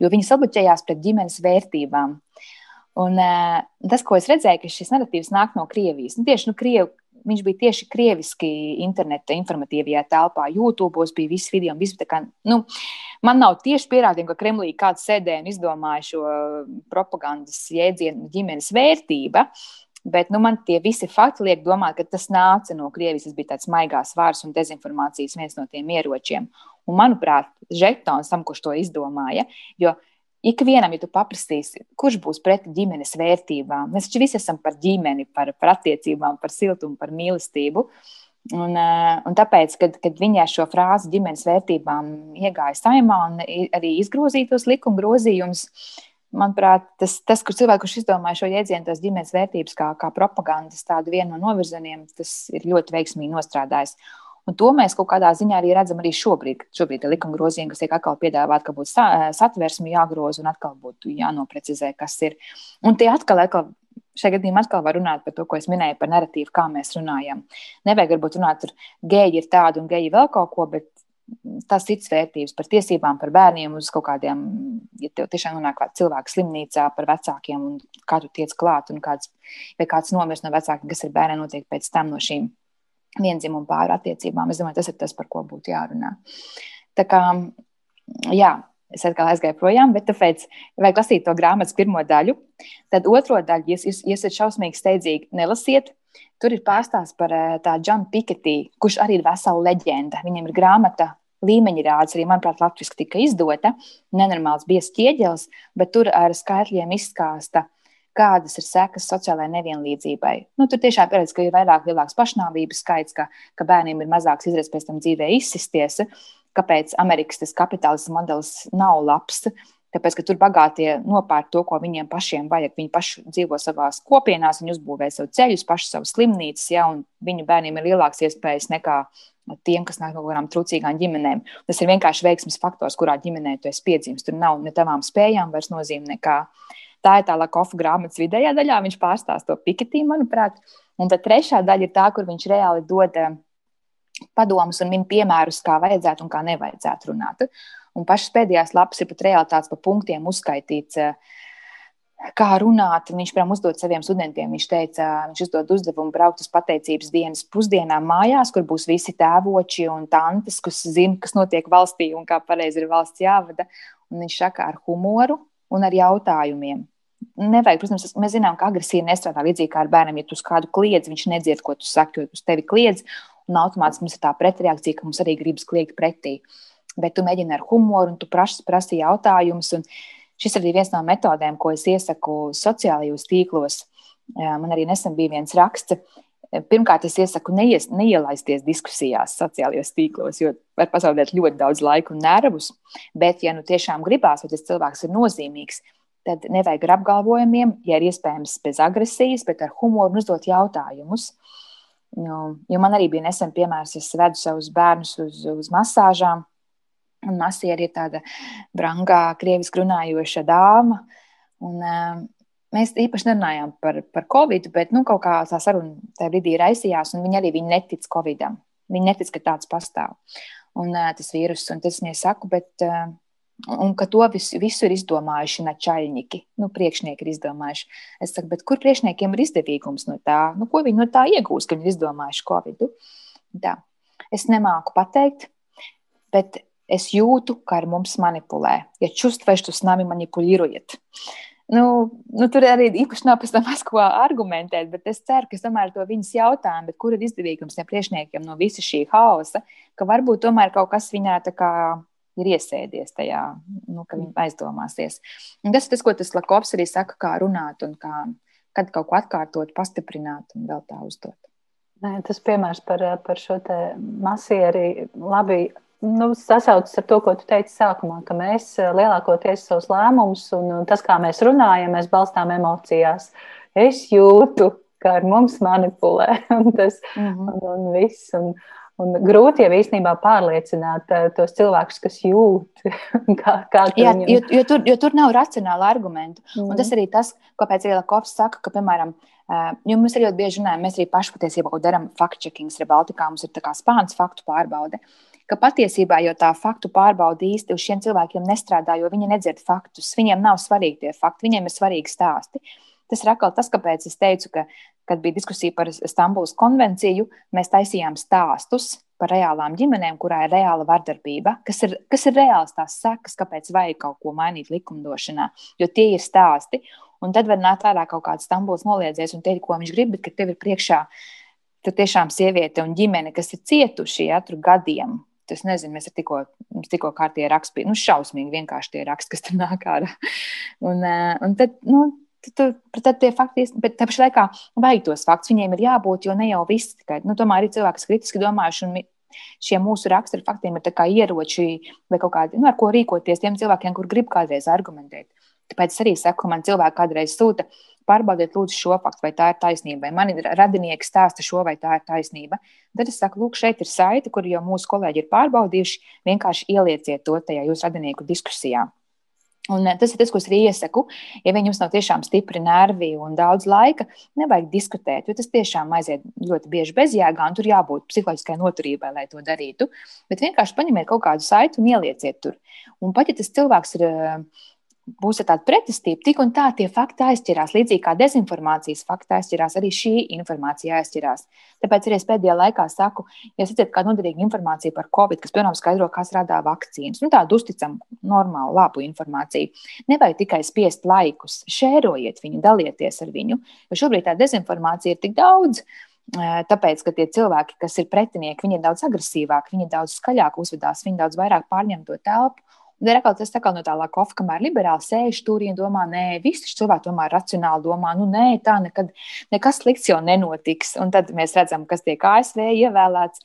jo viņi sabloķējās pret ģimenes vērtībām. Un, uh, tas, ko es redzēju, ka šis narratīvs nāk no Krievijas. Nu, tieši nu, Krievi, viņš bija tieši krieviski interneta informatīvajā telpā. YouTube bija viss video. Viss, kā, nu, man nav tieši pierādījumi, ka Kremlī kāds sēdēja un izdomāja šo propagandas jēdzienu ģimenes vērtība. Bet nu, man tie visi fakti liek domāt, ka tas nāca no Krievijas. Tas bija tāds maigās vārds un dezinformācijas viens no tiem ieročiem. Un, manuprāt, Žetons tam, kurš to izdomāja, jo ikvienam, ja tu paprastīsi, kurš būs pret ģimenes vērtībām, mēs taču visi esam par ģimeni, par, par attiecībām, par siltumu, par mīlestību. Un, eh, un tāpēc, kad, kad viņa šo frāzi ģimenes vērtībām iegāja saimā un arī izgrozītos likuma grozījumus, manuprāt, tas, tas kur cilvēks, kurš izdomāja šo jēdzienu, tās ģimenes vērtības kā, kā propagandas, tādu vienu no novirzieniem, tas ir ļoti veiksmīgi nostrādājis. Un to mēs kaut kādā ziņā arī redzam arī šobrīd. Šobrīd ir likuma grozījumi, kas tiek atkal piedāvāti, ka būtu satversme jāgroza un atkal būtu jānoprecizē, kas ir. Un tie atkal, atkal šajā gadījumā atkal var runāt par to, ko es minēju par narratīvu, kā mēs runājam. Nevajag varbūt runāt, tur geji ir tādi un geji vēl kaut ko, bet tās citas vērtības par tiesībām, par bērniem, uz kaut kādiem, ja tev tiešām nonāk cilvēks slimnīcā par vecākiem un kā tu tiec klāt un kāds, vai kāds nomirst no vecākiem, kas ir bērniem notiek pēc tam no šīm vienzimumu pāri attiecībām. Es domāju, tas ir tas, par ko būtu jārunā. Tā kā, jā, es atkal aizgāju projām, bet tāpēc vajag lasīt to grāmatas pirmo daļu. Tad otro daļu, ja jūs esat šausmīgi steidzīgi, nelasiet. Tur ir pārstāsts par tā Džonu Piketī, kurš arī ir vesela leģenda. Viņam ir grāmata līmeņa rādes, arī, manuprāt, latviešu tika izdota. Nenormāls biezs ķieģelis, bet tur ar skaitļiem izstāsta kādas ir sekas sociālajai nevienlīdzībai. Nu, tur tiešām pieredz, ka ir vairāk lielāks pašnāvības skaits, ka, ka bērniem ir mazāks izredzes pēc tam dzīvē izsisties. Kāpēc Amerikas kapitālisma modelis nav labs? Tāpēc, ka tur bagātie nopērk to, ko viņiem pašiem vajag. Viņi paši dzīvo savā kopienā, viņi uzbūvē savu ceļus, paši savu slimnīcas, ja, un viņu bērniem ir lielākas iespējas nekā tiem, kas nāk no kādām trūcīgām ģimenēm. Tas ir vienkārši veiksmes faktors, kurā ģimenē tu esi piedzimis. Tur nav ne tavām spējām vairs nozīme nekā. Tā ir tā Lakofa grāmatas vidējā daļā. Viņš pārstāsta to piketī, manuprāt. Un tad trešā daļa ir tā, kur viņš reāli dod eh, padomus un min piemērus, kā vajadzētu un kā nevajadzētu runāt. Un pašas pēdējās lapas ir pat reāli tāds pa punktiem uzskaitīts. Eh, kā runāt, viņš piemēram uzdod saviem studentiem. Viņš teica, viņš uzdod uzdevumu braukt uz pateicības dienas pusdienām mājās, kur būs visi tēvoči un tantes, kas zina, kas notiek valstī un kā pareizi ir valsts jāvada. Un viņš saka ar humoru, un ar jautājumiem. Nevajag, protams, mēs zinām, ka agresija nestrādā līdzīgi kā ar bērniem. Ja tu uz kādu kliedz, viņš nedzird, ko tu saki, jo uz tevi kliedz, un automātiski mums ir tā pretreakcija, ka mums arī gribas kliegt pretī. Bet tu mēģini ar humoru, un tu prasi, prasi jautājumus. Šis arī viens no metodēm, ko es iesaku sociālajos tīklos. Man arī nesen bija viens raksts, Pirmkārt, es iesaku neies, neielaisties diskusijās, sociālajos tīklos, jo var pazaudēt ļoti daudz laika un nervus. Bet, ja nu tiešām gribās, vai tas cilvēks ir nozīmīgs, tad nevajag ar apgalvojumiem, ja ir iespējams bez agresijas, bet ar humoru uzdot jautājumus. Nu, jo man arī bija nesen piemērs, es vedu savus bērnus uz, uz masāžām, un masieri ir tāda brangā, krieviski runājoša dāma. Un, Mēs īpaši nerunājām par, par covid, bet nu, kaut kā tā saruna tajā brīdī raisījās, un viņi arī viņi netic covidam. Viņi netic, ka tāds pastāv. Un uh, tas vīrus, un tas viņai saku, bet. Uh, Un ka to visu, visu ir izdomājuši načaļņiki, nu, priekšnieki ir izdomājuši. Es saku, bet kur priekšniekiem ir izdevīgums no tā? Nu, ko viņi no tā iegūs, ka viņi ir izdomājuši Covid? Tā. Es nemāku pateikt, bet es jūtu, ka ar mums manipulē. Ja čustvēs, tu s nami manipulirujiet. Nu, nu, tur arī īpaši nav pēc tam maz ko argumentēt, bet es ceru, ka tomēr to viņas jautājumu, kur ir izdevīgums tiem priekšniekiem no visa šī hausa, ka varbūt tomēr kaut kas viņā tā kā ir iesēdies tajā, nu, ka viņi aizdomāsies. Un tas ir tas, ko tas Lakovs arī saka, kā runāt un kā, kad kaut ko atkārtot, pastiprināt un vēl tā uzdot. Nē, tas piemērs par, par šo masieru labi nu, sasaucas ar to, ko tu teici sākumā, ka mēs eh, lielākoties savus lēmumus un tas, kā mēs runājam, mēs balstām emocijās. Es jūtu, ka ar mums manipulē un tas mm -hmm. un, un viss. Un, Un grūti jau īstenībā pārliecināt uh, tos cilvēkus, kas jūt, kā, kā Jā, viņam... jo, jo, tur, jo tur nav racionāla argumenta. Mm. -hmm. Un tas arī tas, kāpēc Ielakovs saka, ka, piemēram, uh, mēs arī ļoti bieži runājam, mēs arī paši patiesībā darām fact-checking, arī Baltikā mums ir tā kā spāns faktu pārbaude. Uh, ka patiesībā jau tā faktu pārbauda īsti uz šiem cilvēkiem nestrādā, jo viņi nedzird faktus. Viņiem nav svarīgi tie fakti, viņiem ir svarīgi stāsti. Tas ir atkal tas, kāpēc es teicu, ka, kad bija diskusija par Stambulas konvenciju, mēs taisījām stāstus par reālām ģimenēm, kurā ir reāla vardarbība, kas ir, kas ir reāls tās sekas, kāpēc vajag kaut ko mainīt likumdošanā, jo tie ir stāsti. Un tad var nākt ārā kaut kāds Stambulas noliedzējs un teikt, ko viņš grib, bet tev ir priekšā tur tiešām sieviete un ģimene, kas ir cietuši ja, gadiem Es nezinu, mēs tikko, tikko kārtīgi rakstījām, nu, šausmīgi vienkārši tie raksti, kas tur nāk ārā. Un, eh, un tad, nu, tad, tad tie fakti, bet tā pašā laikā vajag tos faktus, viņiem ir jābūt, jo ne jau viss tikai, nu, tomēr ir cilvēki, kas kritiski domājuši. Un, Šie mūsu raksturi faktiem ir ieroči vai kaut kādi, nu, ar ko rīkoties tiem cilvēkiem, kur grib kādreiz argumentēt. Tāpēc es arī saku, man cilvēki kādreiz sūta, pārbaudiet, lūdzu, šo faktu, vai tā ir taisnība. Vai man ir radinieki stāsta šo, vai tā ir taisnība. Tad es saku, lūk, šeit ir saite, kur jau mūsu kolēģi ir pārbaudījuši. Vienkārši ielieciet to tajā jūsu radinieku diskusijā. Un eh, tas ir tas, ko es arī iesaku. Ja jums nav tiešām stipri nervi un daudz laika, nevajag diskutēt, jo tas tiešām aiziet ļoti bieži bezjēgā, un tur jābūt psiholoģiskai noturībai, lai to darītu. Bet vienkārši paņemiet kaut kādu saiti un ielieciet tur. Un pat ja tas cilvēks ir eh, būs tāda pretestība, tik un tā tie fakti aizķirās. Līdzīgi kā dezinformācijas fakti aizķirās, arī šī informācija aizķirās. Tāpēc arī es pēdējā laikā saku, ja esat kāda noderīga informācija par covid, kas, piemēram, skaidro, kā strādā vakcīnas, nu, tādu uzticamu, normālu, labu informāciju, nevajag tikai spiest laikus, šērojiet viņu, dalieties ar viņu, jo šobrīd tā dezinformācija ir tik daudz. Tāpēc, ka tie cilvēki, kas ir pretinieki, viņi ir daudz agresīvāki, viņi daudz skaļāk uzvedās, viņi daudz vairāk pārņem to telpu. Un ir atkal tas tā kā no tā lakofa, kamēr liberāli sēž tur un domā, nē, visi cilvēki tomēr racionāli domā, nu nē, tā nekad, nekas slikts jau nenotiks. Un tad mēs redzam, kas tiek ASV ievēlēts,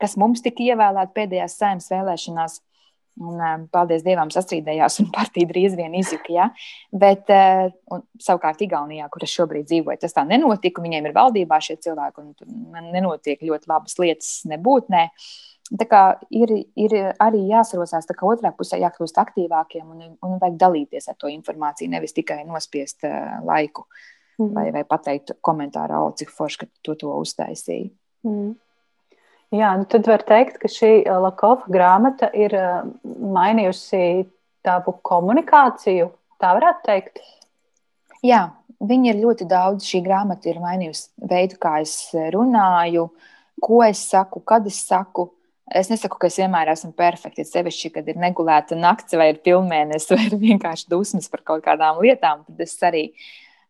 kas mums tika ievēlēts pēdējās saimnes vēlēšanās. Un, paldies Dievam, sastrīdējās, un partija drīz vien izjuka. Ja? Bet, un, savukārt, Igaunijā, kur es šobrīd dzīvoju, tas tā nenotika. Viņiem ir valdībā šie cilvēki, un nenotiek ļoti labas lietas nebūtnē. Ne ir, ir arī jāsarosās otrā pusē, jākļūst aktīvākiem un, un vajag dalīties ar to informāciju, nevis tikai nospiest uh, laiku mm. vai, vai pateikt komentārā, o, cik forši, ka tu to uztaisīji. Mm. Jā, nu tad var teikt, ka šī Lakova grāmata ir mainījusi tavu komunikāciju. Tā varētu teikt. Jā, viņa ir ļoti daudz. Šī grāmata ir mainījusi veidu, kā es runāju, ko es saku, kad es saku. Es nesaku, ka es vienmēr esmu perfekta. Sevišķi, kad ir negulēta nakts, vai ir pilnmēnesis, vai ir vienkārši dusmas par kaut kādām lietām, tad es arī.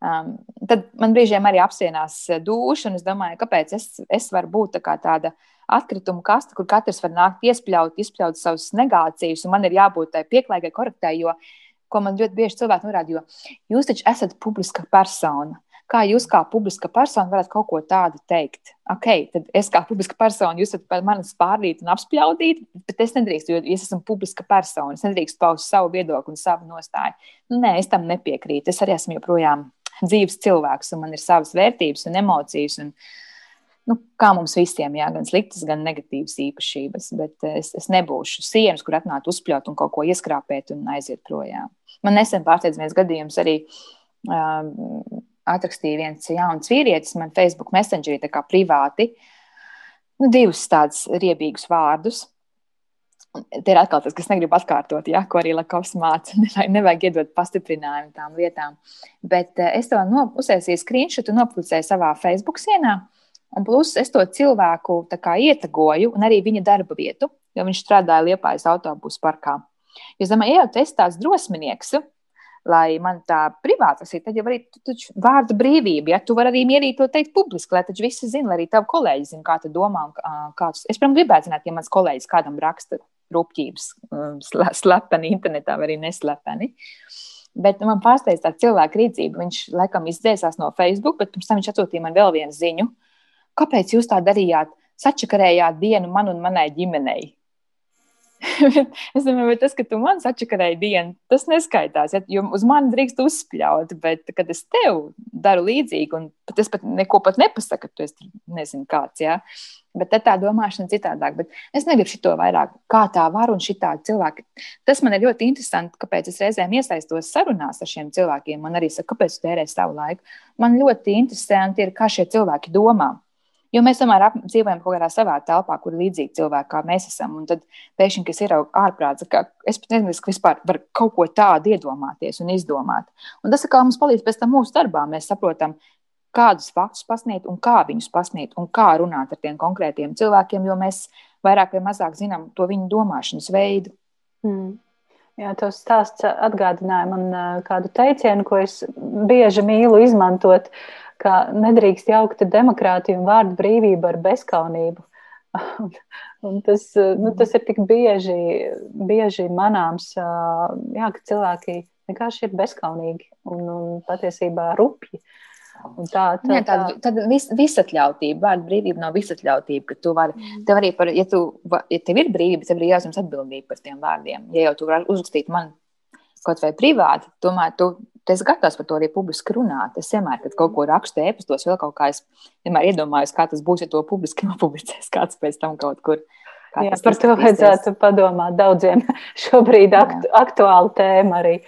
Um, tad man brīžiem arī apsienās duša, un es domāju, kāpēc es, es varu būt tā tāda atkritumu kasta, kur katrs var nākt, iespļaut, izspļaut savus negācijas, un man ir jābūt tai pieklājīgai, korektai, jo, ko man ļoti bieži cilvēki norāda, jo jūs taču esat publiska persona. Kā jūs, kā publiska persona, varat kaut ko tādu teikt? Ok, tad es kā publiska persona, jūs esat par mani spārnīt un apspļaudīt, bet es nedrīkstu, jo es esmu publiska persona. Es nedrīkstu paust savu viedokli un savu nostāju. Nu, nē, es tam nepiekrītu. Es arī esmu joprojām dzīves cilvēks, un man ir savas vērtības un emocijas. Un, nu, kā mums visiem, jā, gan sliktas, gan negatīvas īpašības. Bet es, es nebūšu sienas, kur atnākt uzspļaut un kaut ko ieskrāpēt un aiziet projām. Man nesen pārsteidz viens gadījums arī. Um, atrakstīja viens jauns vīrietis man Facebook messengerī, tā kā privāti, nu, divus tādus riebīgus vārdus. Te ir atkal tas, kas negrib atkārtot, ja, ko arī Lakovs māca. Nevajag iedot pastiprinājumu tām lietām. Bet uh, es to no, uzsēsīju screenshot un nopublicēju savā Facebook sienā. Un plus es to cilvēku kā, ietagoju un arī viņa darba vietu, jo viņš strādāja Liepājas autobusu parkā. Es domāju, tas ir tāds drosminieks, lai man tā privātas ir, tad jau arī taču, vārda brīvība. Ja tu vari arī mierīgi to teikt publiski, lai taču visi zina, lai arī tavi kolēģi zina, kā tu domā. Kā tu... Es, protams, gribētu zināt, ja mans kolēģis kādam raksta rupjības slepeni internetā vai arī neslepeni. Bet man pārsteidz tā cilvēka rīcība. Viņš laikam izdzēsās no Facebook, bet pirms tam viņš atsūtīja man vēl vienu ziņu. Kāpēc jūs tā darījāt? Sačakarējāt dienu man un manai ģimenei. es domāju, vai tas, ka tu man sačakarēji dienu, tas neskaitās. Ja, jo uz mani drīkst uzspļaut, bet kad es tev daru līdzīgi, un pat es pat neko pat nepasaku, tu esi nezinu kāds. Ja? Bet tā domāšana citādāk. Bet es negribu šo vairāk, kā tā var un šī tāda cilvēka. Tas man ir ļoti interesanti, kāpēc es reizēm iesaistos sarunās ar šiem cilvēkiem. Man arī saka, kāpēc tu tērē savu laiku. Man ļoti interesanti ir, kā šie cilvēki domā. Jo mēs tomēr ap, dzīvojam kaut kādā savā telpā, kur ir līdzīgi cilvēki, kā mēs esam. Un tad pēkšņi, kas ir ārprāts, ka es pat nezinu, ka vispār var kaut ko tādu iedomāties un izdomāt. Un tas mums palīdz pēc tam mūsu darbā. Mēs saprotam, kādus faktus pasniegt un kā viņus pasniegt un kā runāt ar tiem konkrētiem cilvēkiem, jo mēs vairāk vai mazāk zinām to viņu domāšanas veidu. Mm. Jā, tas stāsts atgādināja man kādu teicienu, ko es bieži mīlu izmantot. Uh, ka nedrīkst jaukt demokrātiju un vārdu brīvību ar bezkaunību. un, un tas, nu, tas ir tik bieži, bieži manāms, jā, ka cilvēki vienkārši ir bezkaunīgi un, un patiesībā rupji. Un tā, tā, Jā, tāda, tāda vis, visatļautība, vārda brīvība nav visatļautība, ka tu vari, mm. tev arī par, ja, tu, ja tev ir brīvība, tev ir jāuzņemas atbildība par tiem vārdiem. Ja jau tu vari uzrakstīt man kaut vai privāti, tomēr tu es gatavs par to arī publiski runāt. Es vienmēr, kad kaut ko rakstu e-pastos, vēl kaut kā es vienmēr iedomājos, kā tas būs, ja to publiski nopublicēs kāds pēc tam kaut kur. Jā, par to vajadzētu padomāt daudziem. Šobrīd aktu, aktuāla tēma arī.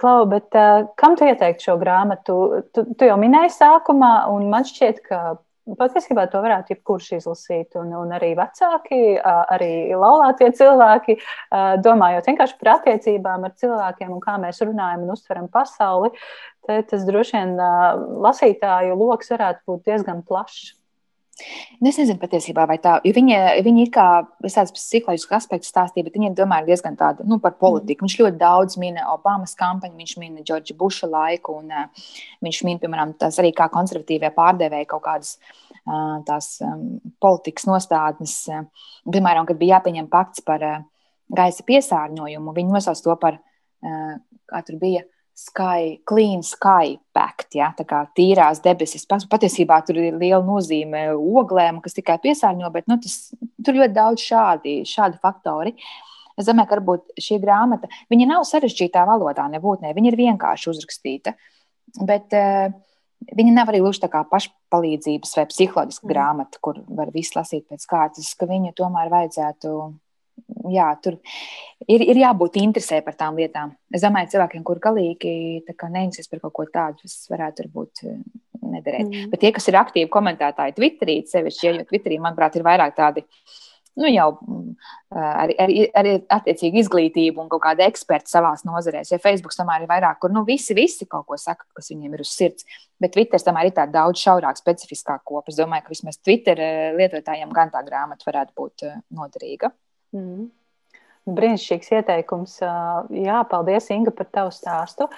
Klau, bet kam tu ieteiktu šo grāmatu? Tu, tu jau minēji sākumā, un man šķiet, ka Patiesībā to varētu jebkurš izlasīt, un, un arī vecāki, arī laulātie cilvēki, domājot vienkārši par attiecībām ar cilvēkiem un kā mēs runājam un uztveram pasauli. Tas droši vien lasītāju lokus varētu būt diezgan plašs. Nu, es nezinu patiesībā, vai tā, jo viņi, viņi ir kā tādas psiholoģiskas aspektus stāstīja, bet viņi domā diezgan tādu nu, par politiku. Mm. Viņš ļoti daudz min Obamas kampaņu, viņš min Džordža Buša laiku, un uh, viņš min, piemēram, tās arī kā konservatīvie pārdevēji kaut kādas uh, tās um, politikas nostādnes. Uh, piemēram, kad bija jāpieņem pakts par uh, gaisa piesārņojumu, viņi nosauc to par, uh, kā tur bija, Sky, clean sky pact, ja, tā kā tīrās debesis. Patiesībā tur ir liela nozīme oglēm, kas tikai piesārņo, bet nu, tas, tur ļoti daudz šādi, šādi faktori. Es domāju, ka varbūt šī grāmata, viņa nav sarežģītā valodā, nebūtnē, viņa ir vienkārši uzrakstīta, bet uh, viņa nav arī gluži tā kā pašpalīdzības vai psiholoģiska mm. grāmata, kur var visu lasīt pēc kārtas, ka viņu tomēr vajadzētu jā, tur ir, ir jābūt interesē par tām lietām. Es domāju, cilvēkiem, kur galīgi neinteresēs par kaut ko tādu, tas varētu būt eh, nederēt. Mm. Bet tie, kas ir aktīvi komentētāji Twitterī, sevišķi, ja, jo Twitterī, manuprāt, ir vairāk tādi. Nu, jau ar, ar, ar attiecīgu izglītību un kaut kāda eksperta savā nozarē. Ja Facebook tomēr ir vairāk, kur nu, visi, visi kaut ko saka, kas viņiem ir uz sirds. Bet Twitter tomēr ir tāda daudz šaurāka, specifiskāka kopa. Es domāju, ka vismaz Twitter eh, lietotājiem gan tā grāmata varētu būt eh, noderīga. Mm. Brīnišķīgs ieteikums. Jā, paldies, Inga, par tavu stāstu.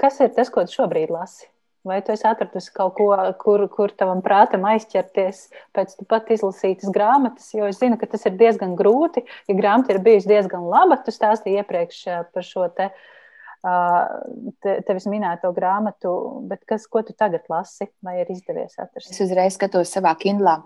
Kas ir tas, ko tu šobrīd lasi? Vai tu esi atradusi kaut ko, kur, kur tavam prātam aizķerties pēc tu pat izlasītas grāmatas? Jo es zinu, ka tas ir diezgan grūti. Ja grāmata ir bijusi diezgan laba, tu stāstīji iepriekš par šo te uh, te, tevis minēto grāmatu, bet kas, ko tu tagad lasi, vai ir izdevies atrast? Es uzreiz skatos savā kindlā.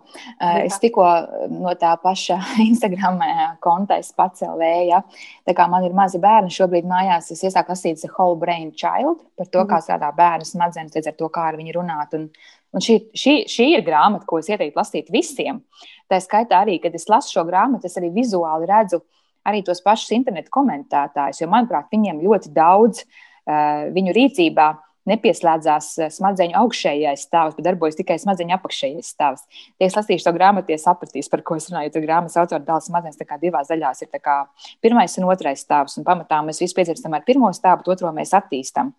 Es tikko no tā paša Instagram konta pacēlu vēja. Tā kā man ir mazi bērni šobrīd mājās, es iesāku lasīt The Whole Brain Child par to, kā mhm. strādā bērnu smadzenes, līdz ar to, kā ar viņu runāt. Un, un šī, šī, šī ir grāmata, ko es ieteiktu lasīt visiem. Tā skaitā arī, kad es lasu šo grāmatu, es arī vizuāli redzu, uh, arī tos pašus internetu komentētājus, jo, manuprāt, viņiem ļoti daudz uh, viņu rīcībā nepieslēdzās eh, smadzeņu augšējais stāvs, bet darbojas tikai smadzeņu apakšējais stāvs. Tie, kas lasīs to grāmatu, sapratīs, par ko es runāju. Tur grāmatas autora dāvāts smadzenes divās daļās. Ir pirmais un otrais stāvs, un pamatā mēs visi piedzimstam ar pirmo stāvu, bet otro mēs attīstam.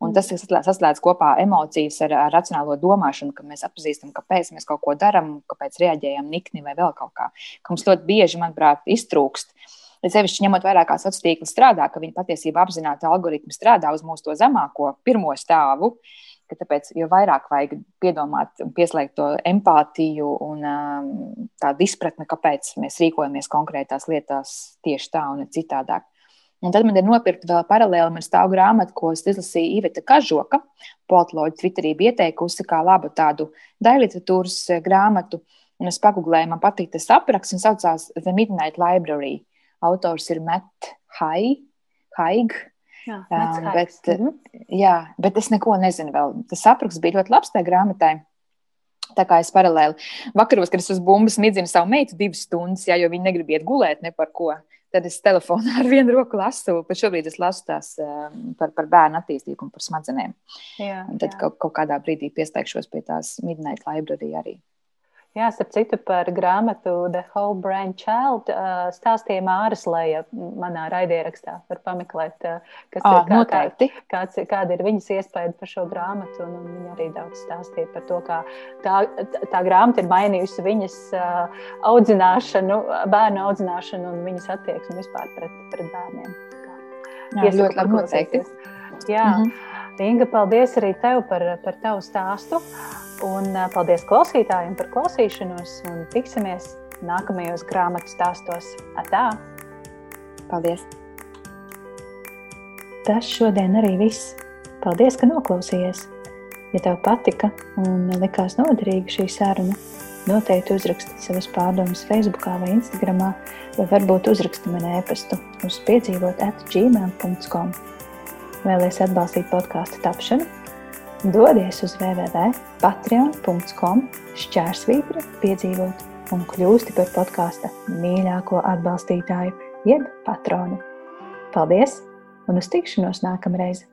Un tas saslēdz kopā emocijas ar, ar racionālo domāšanu, ka mēs atpazīstam, kāpēc mēs kaut ko darām, kāpēc reaģējam nikni vai vēl kaut kā. Ka mums ļoti bieži, manuprāt, iztrūkst uh, Bet sevišķi ņemot vērā, kā sociālā tīkla strādā, ka viņi patiesībā apzināti algoritmi strādā uz mūsu zemāko pirmo stāvu. Tāpēc, jo vairāk vajag piedomāt un pieslēgt to empātiju un um, tādu izpratni, kāpēc mēs rīkojamies konkrētās lietās tieši tā un citādāk. Un tad man ir nopirkta vēl paralēli, man stāv grāmata, ko es izlasīju Iveta Kažoka. Politoloģija Twitterī ieteikusi kā labu tādu daļliteratūras eh, grāmatu. Un es pagūlēju, man patīk tas apraksts, un saucās The Midnight Library. Autors ir Matt Haig. Haig. Jā, um, bet, -hmm. jā, bet es neko nezinu vēl. Tas apraksts bija ļoti labs tajā grāmatai. Tā kā es paralēli vakaros, kad es uz bumbas midzinu savu meitu divas stundas, jā, jo viņa negrib iet gulēt ne par ko. Tad es telefonā ar vienu roku lasu, bet šobrīd es lasu tās par, par bērnu attīstību un par smadzenēm. Jā, tad jā. Kaut, kaut kādā brīdī pieslēgšos pie tās Midnight Library arī. Jā, starp citu, par grāmatu The Whole Brain Child stāstīja Māras Leja manā raidierakstā. Var pameklēt, kas à, ir kā, kā, kāds, kāda ir viņas iespēja par šo grāmatu. Un, un viņa arī daudz stāstīja par to, kā tā, tā grāmata ir mainījusi viņas audzināšanu, bērnu audzināšanu un viņas attieksmi vispār pret, pret bērniem. Jā, ļoti labi noteikti. Jā. Mm -hmm. Inga, paldies arī tev par, par tavu stāstu. Un paldies klausītājiem par klausīšanos. Un tiksimies nākamajos grāmatu stāstos. Atā! Paldies! Tas šodien arī viss. Paldies, ka noklausījies! Ja tev patika un likās noderīga šī saruna, noteikti uzraksti savas pārdomas Facebook vai Instagram, vai varbūt uzraksti man e-pastu uz piedzīvot atgmail.com. Vēlēs atbalstīt podkāstu tapšanu? Dodies uz www.patreon.com šķērsvītra piedzīvot un kļūsti par podkāsta mīļāko atbalstītāju, jeb patronu. Paldies un uz tikšanos nākamreiz!